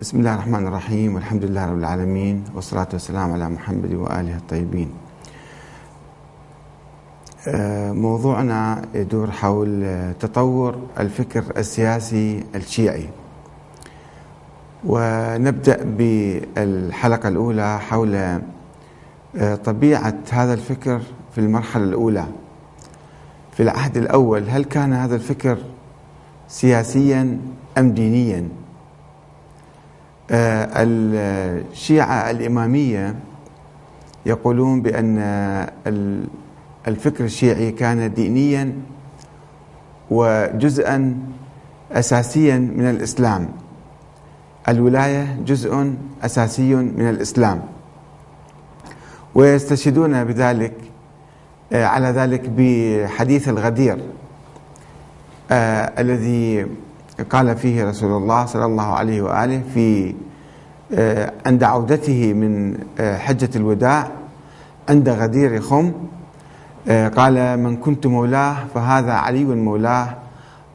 بسم الله الرحمن الرحيم والحمد لله رب العالمين والصلاة والسلام على محمد وآله الطيبين. آه، موضوعنا يدور حول تطور الفكر السياسي الشيعي. ونبدأ بالحلقة الأولى حول آه، طبيعة هذا الفكر في المرحلة الأولى. في العهد الأول هل كان هذا الفكر سياسيا أم دينيا؟ آه، الشيعة الإمامية يقولون بأن الفكر الشيعي كان دينيا وجزءا أساسيا من الإسلام. الولاية جزء أساسي من الإسلام. ويستشهدون بذلك آه، على ذلك بحديث الغدير آه الذي قال فيه رسول الله صلى الله عليه وآله في آه عند عودته من آه حجة الوداع عند غدير خم آه، قال من كنت مولاه فهذا علي مولاه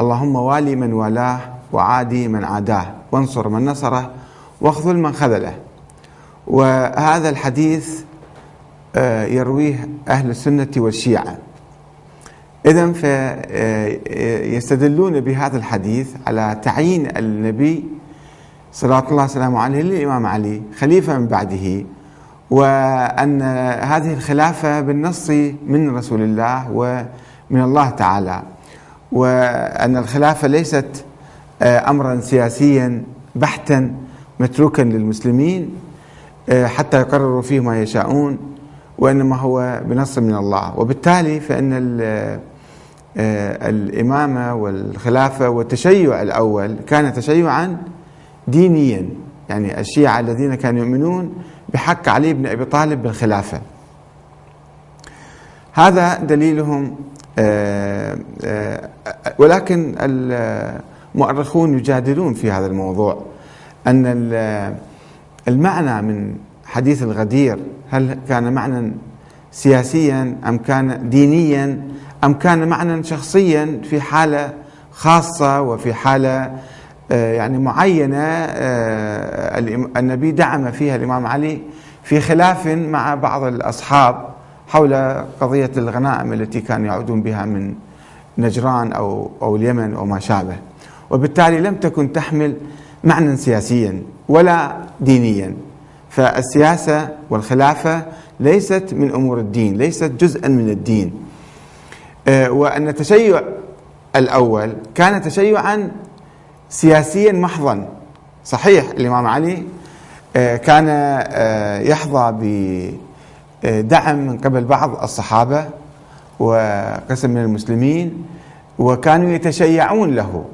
اللهم والي من والاه وعادي من عاداه وانصر من نصره واخذل من خذله. وهذا الحديث يرويه أهل السنة والشيعة. إذا فيستدلون بهذا الحديث على تعيين النبي صلى الله وسلامه عليه للإمام علي خليفة من بعده وأن هذه الخلافة بالنص من رسول الله ومن الله تعالى وأن الخلافة ليست أمرا سياسيا بحتا متروكا للمسلمين حتى يقرروا فيه ما يشاءون. وإنما هو بنص من الله. وبالتالي فإن آه، الإمامة والخلافة والتشيع الأول كان تشيعا دينيا. يعني الشيعة الذين كانوا يؤمنون بحق علي بن أبي طالب بالخلافة. هذا دليلهم آه، آه، ولكن المؤرخون يجادلون في هذا الموضوع. أن المعنى من حديث الغدير هل كان معنى سياسيا أم كان دينيا؟ أم كان معنى شخصيا في حالة خاصة وفي حالة آه، يعني معينة آه، النبي دعم فيها الإمام علي في خلاف مع بعض الأصحاب حول قضية الغنائم التي كانوا يعودون بها من نجران أو أو اليمن أو ما شابه. وبالتالي لم تكن تحمل معنى سياسيا ولا دينيا. فالسياسة والخلافة ليست من أمور الدين ليست جزءا من الدين. آه، وأن التشيع الأول كان تشيعا سياسيا محضا. صحيح الإمام علي آه، كان آه، يحظى بدعم من قبل بعض الصحابة وقسم من المسلمين وكانوا يتشيعون له.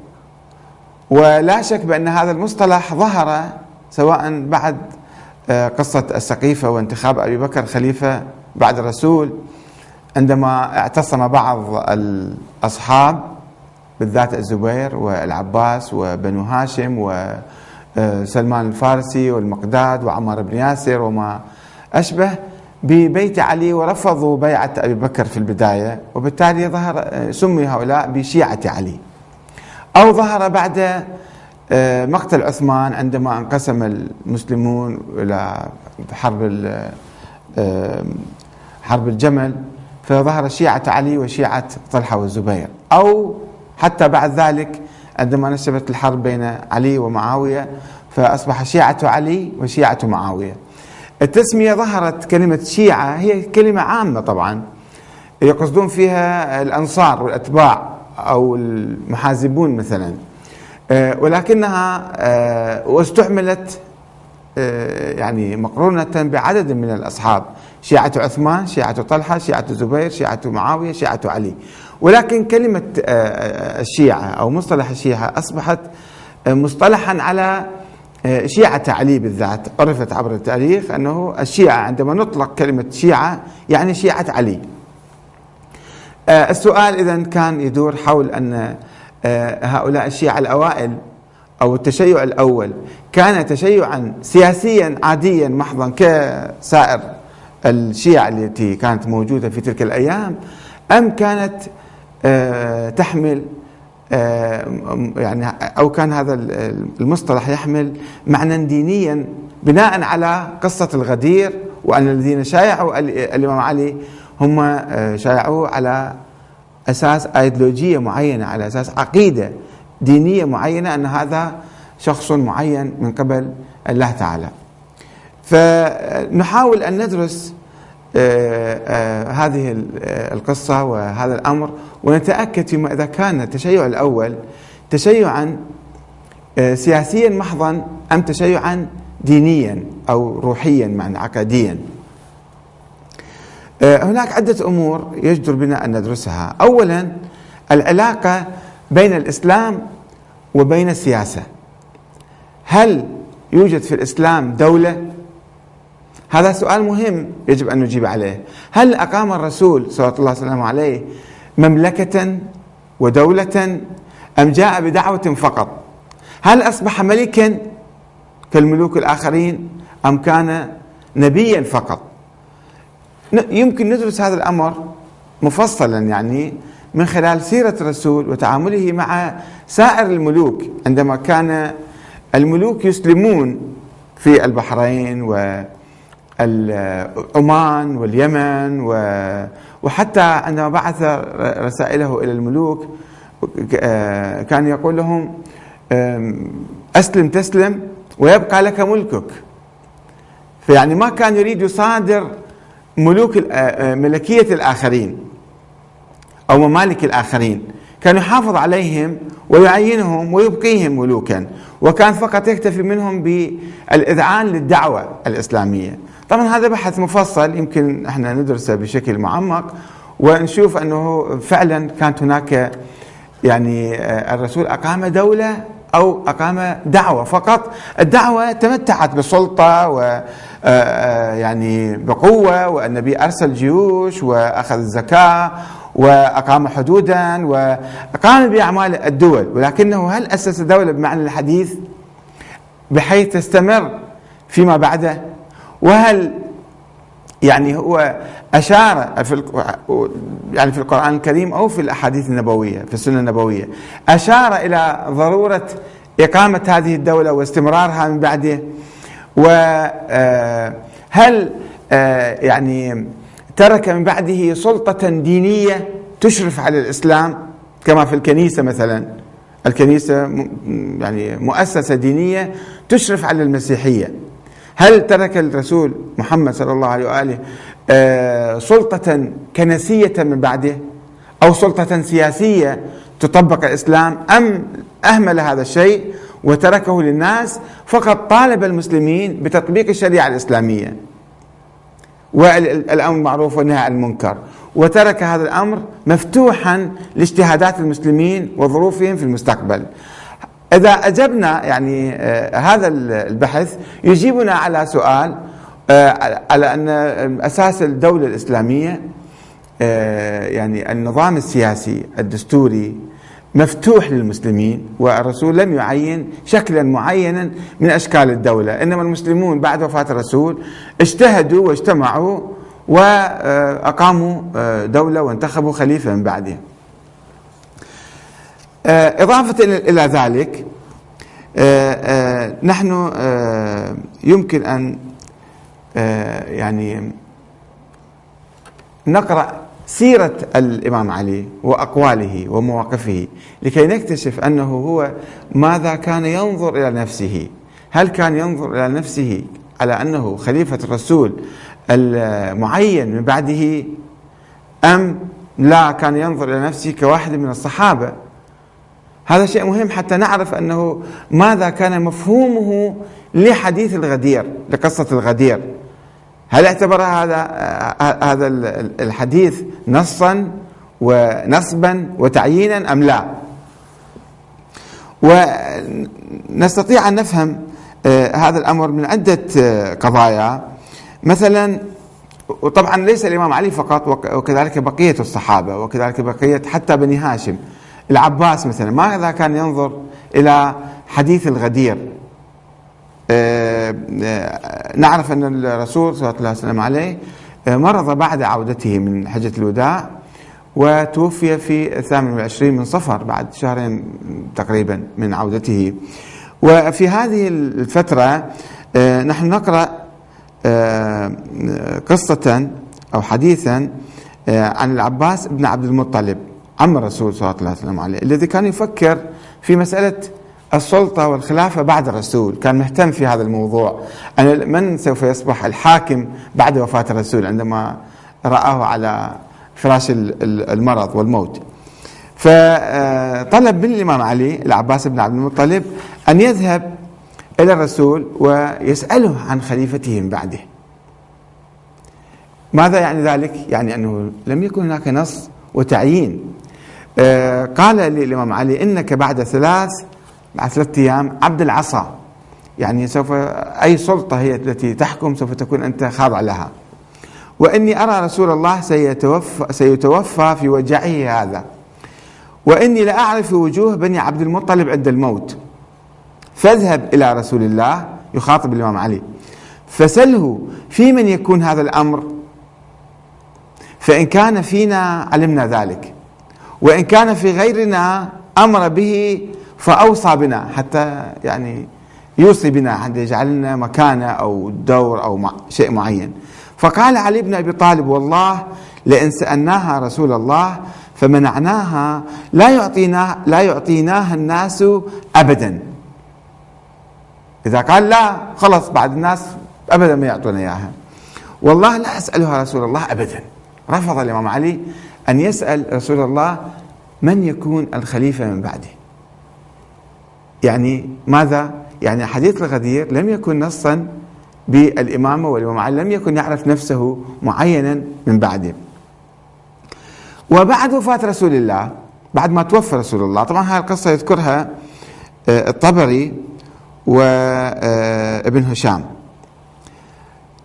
ولا شك بأن هذا المصطلح ظهر سواء بعد قصة السقيفة وانتخاب أبي بكر خليفة بعد الرسول. عندما اعتصم بعض الأصحاب بالذات الزبير والعباس وبنو هاشم وسلمان الفارسي والمقداد وعمار بن ياسر وما أشبه ببيت علي ورفضوا بيعة أبي بكر في البداية وبالتالي ظهر سمي هؤلاء بشيعة علي. أو ظهر بعد آه، مقتل عثمان عندما انقسم المسلمون إلى حرب آه، حرب الجمل فظهر شيعة علي وشيعة طلحة والزبير. أو حتى بعد ذلك عندما نشبت الحرب بين علي ومعاوية فأصبح شيعة علي وشيعة معاوية. التسمية ظهرت كلمة شيعة هي كلمة عامة طبعا. يقصدون فيها الأنصار والأتباع أو المحازبون مثلا. آه، ولكنها آه، واستعملت آه، يعني مقرونة بعدد من الأصحاب شيعة عثمان شيعة طلحة شيعة الزبير شيعة معاوية شيعة علي. ولكن كلمة الشيعة أو مصطلح الشيعة أصبحت مصطلحا على شيعة علي بالذات عرفت عبر التاريخ أنه الشيعة عندما نطلق كلمة شيعة يعني شيعة علي. السؤال إذا كان يدور حول أن آه، هؤلاء الشيعة الأوائل أو التشيع الأول. كان تشيعا سياسيا عاديا محضا كسائر الشيعة التي كانت موجودة في تلك الأيام. أم كانت آه، تحمل يعني أو كان هذا المصطلح يحمل معنى دينيا بناء على قصة الغدير وأن الذين شايعوا الإمام علي هم آه، شايعوه على أساس أيديولوجية معينة على أساس عقيدة دينية معينة أن هذا شخص معين من قبل الله تعالى. فنحاول أن ندرس آه، آه، هذه القصة وهذا الأمر ونتأكد فيما إذا كان التشيع الأول تشيعا سياسيا محضا أم تشيعا دينيا أو روحيا معنى عقديا. آه، هناك عدة أمور يجدر بنا أن ندرسها. أولا العلاقة بين الإسلام وبين السياسة. هل يوجد في الإسلام دولة؟ هذا سؤال مهم يجب أن نجيب عليه. هل أقام الرسول صلى الله عليه وسلم عليه مملكة ودولة أم جاء بدعوة فقط؟ هل أصبح ملكا كالملوك الآخرين أم كان نبيا فقط؟ يمكن ندرس هذا الأمر مفصلا يعني من خلال سيرة الرسول وتعامله مع سائر الملوك. عندما كان الملوك يسلمون في البحرين وعمان واليمن وحتى عندما بعث رسائله إلى الملوك كان يقول لهم أسلم تسلم ويبقى لك ملكك. فيعني ما كان يريد يصادر ملوك آه، آه، ملكية الآخرين أو ممالك الآخرين. كان يحافظ عليهم ويعينهم ويبقيهم ملوكا وكان فقط يكتفي منهم بالإذعان للدعوة الإسلامية. طبعا هذا بحث مفصل يمكن إحنا ندرسه بشكل معمق ونشوف أنه فعلا كانت هناك يعني آه، الرسول أقام دولة أو أقام دعوة فقط. الدعوة تمتعت بسلطة و آه، آه، يعني بقوة والنبي أرسل جيوش وأخذ الزكاة وأقام حدودا وقام بأعمال الدول. ولكنه هل أسس دولة بمعنى الحديث؟ بحيث تستمر فيما بعده؟ وهل يعني هو أشار في يعني في القرآن الكريم أو في الأحاديث النبوية في السنة النبوية. أشار إلى ضرورة إقامة هذه الدولة واستمرارها من بعده. وهل آه، آه، يعني ترك من بعده سلطة دينية تشرف على الإسلام؟ كما في الكنيسة مثلا. الكنيسة يعني مؤسسة دينية تشرف على المسيحية. هل ترك الرسول محمد صلى الله عليه وآله آه، سلطة كنسية من بعده؟ أو سلطة سياسية تطبق الإسلام؟ أم أهمل هذا الشيء وتركه للناس فقط طالب المسلمين بتطبيق الشريعة الإسلامية؟ والأمر المعروف والنهي عن المنكر. وترك هذا الأمر مفتوحا لاجتهادات المسلمين وظروفهم في المستقبل. إذا أجبنا يعني آه هذا البحث يجيبنا على سؤال آه على أن أساس الدولة الإسلامية آه يعني النظام السياسي الدستوري مفتوح للمسلمين والرسول لم يعين شكلا معينا من أشكال الدولة. إنما المسلمون بعد وفاة الرسول اجتهدوا واجتمعوا وأقاموا آه، دولة وانتخبوا خليفة من بعده آه، إضافة إلى ذلك آه، نحن يمكن أن يعني نقرأ سيرة الإمام علي وأقواله ومواقفه لكي نكتشف أنه هو ماذا كان ينظر إلى نفسه. هل كان ينظر إلى نفسه على أنه خليفة الرسول المعين من بعده أم لا كان ينظر إلى نفسه كواحد من الصحابة؟ هذا شيء مهم حتى نعرف أنه ماذا كان مفهومه لحديث الغدير لقصة الغدير. هل اعتبر هذا هذا الحديث نصا ونصبا وتعيينا أم لا؟ ونستطيع أن نفهم آه، هذا الأمر من عدة آه، قضايا. مثلا وطبعا ليس الإمام علي فقط وكذلك بقية الصحابة وكذلك بقية حتى بني هاشم. العباس مثلا ماذا كان ينظر إلى حديث الغدير؟ آه، آه، نعرف أن الرسول صلى الله عليه وسلم عليه آه، مرض بعد عودته من حجة الوداع وتوفي في الثامن والعشرين من صفر بعد شهرين تقريبا من عودته. وفي هذه الفترة نحن نقرأ قصة أو حديثا عن العباس بن عبد المطلب. عم الرسول صلى الله عليه وسلم عليه الذي كان يفكر في مسألة السلطة والخلافة بعد الرسول كان مهتم في هذا الموضوع. أن من سوف يصبح الحاكم بعد وفاة الرسول عندما رآه على فراش المرض والموت. فطلب من الإمام علي العباس بن عبد المطلب أن يذهب إلى الرسول ويسأله عن خليفته من بعده. ماذا يعني ذلك؟ يعني أنه لم يكن هناك نص وتعيين. قال للإمام علي إنك بعد ثلاث بعد ثلاثة أيام عبد العصا. يعني سوف أي سلطة هي التي تحكم سوف تكون أنت خاضع لها. وإني أرى رسول الله سيتوفى, سيتوفى في وجعه هذا. وإني لأعرف وجوه بني عبد المطلب عند الموت. فاذهب إلى رسول الله يخاطب الإمام علي. فسله في من يكون هذا الأمر؟ فإن كان فينا علمنا ذلك. وإن كان في غيرنا أمر به فأوصى بنا حتى يعني يوصي بنا حتى يجعل لنا مكانة أو دور أو شيء معين. فقال علي بن أبي طالب والله لئن سألناها رسول الله فمنعناها لا يعطينا لا يعطيناها الناس أبدا. إذا قال لا خلص بعد الناس أبدا ما يعطونا إياها. والله لا أسألها رسول الله أبدا. رفض الإمام علي أن يسأل رسول الله من يكون الخليفة من بعده. يعني ماذا؟ يعني حديث الغدير لم يكن نصا بالإمامة والإمام لم يكن يعرف نفسه معينا من بعده. وبعد وفاة رسول الله بعد ما توفى رسول الله طبعا هذه القصة يذكرها آه، الطبري وابن آه، هشام.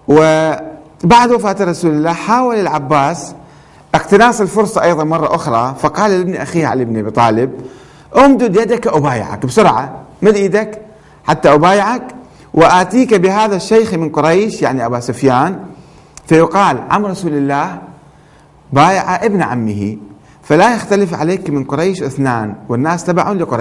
وبعد وفاة رسول الله حاول العباس اقتناص الفرصة أيضا مرة أخرى فقال لابن أخيه علي بن أبي طالب أمدد يدك أبايعك بسرعة مد إيدك حتى أبايعك وآتيك بهذا الشيخ من قريش يعني أبا سفيان. فيقال عم رسول الله بايع ابن عمه فلا يختلف عليك من قريش اثنان والناس تبع لقريش.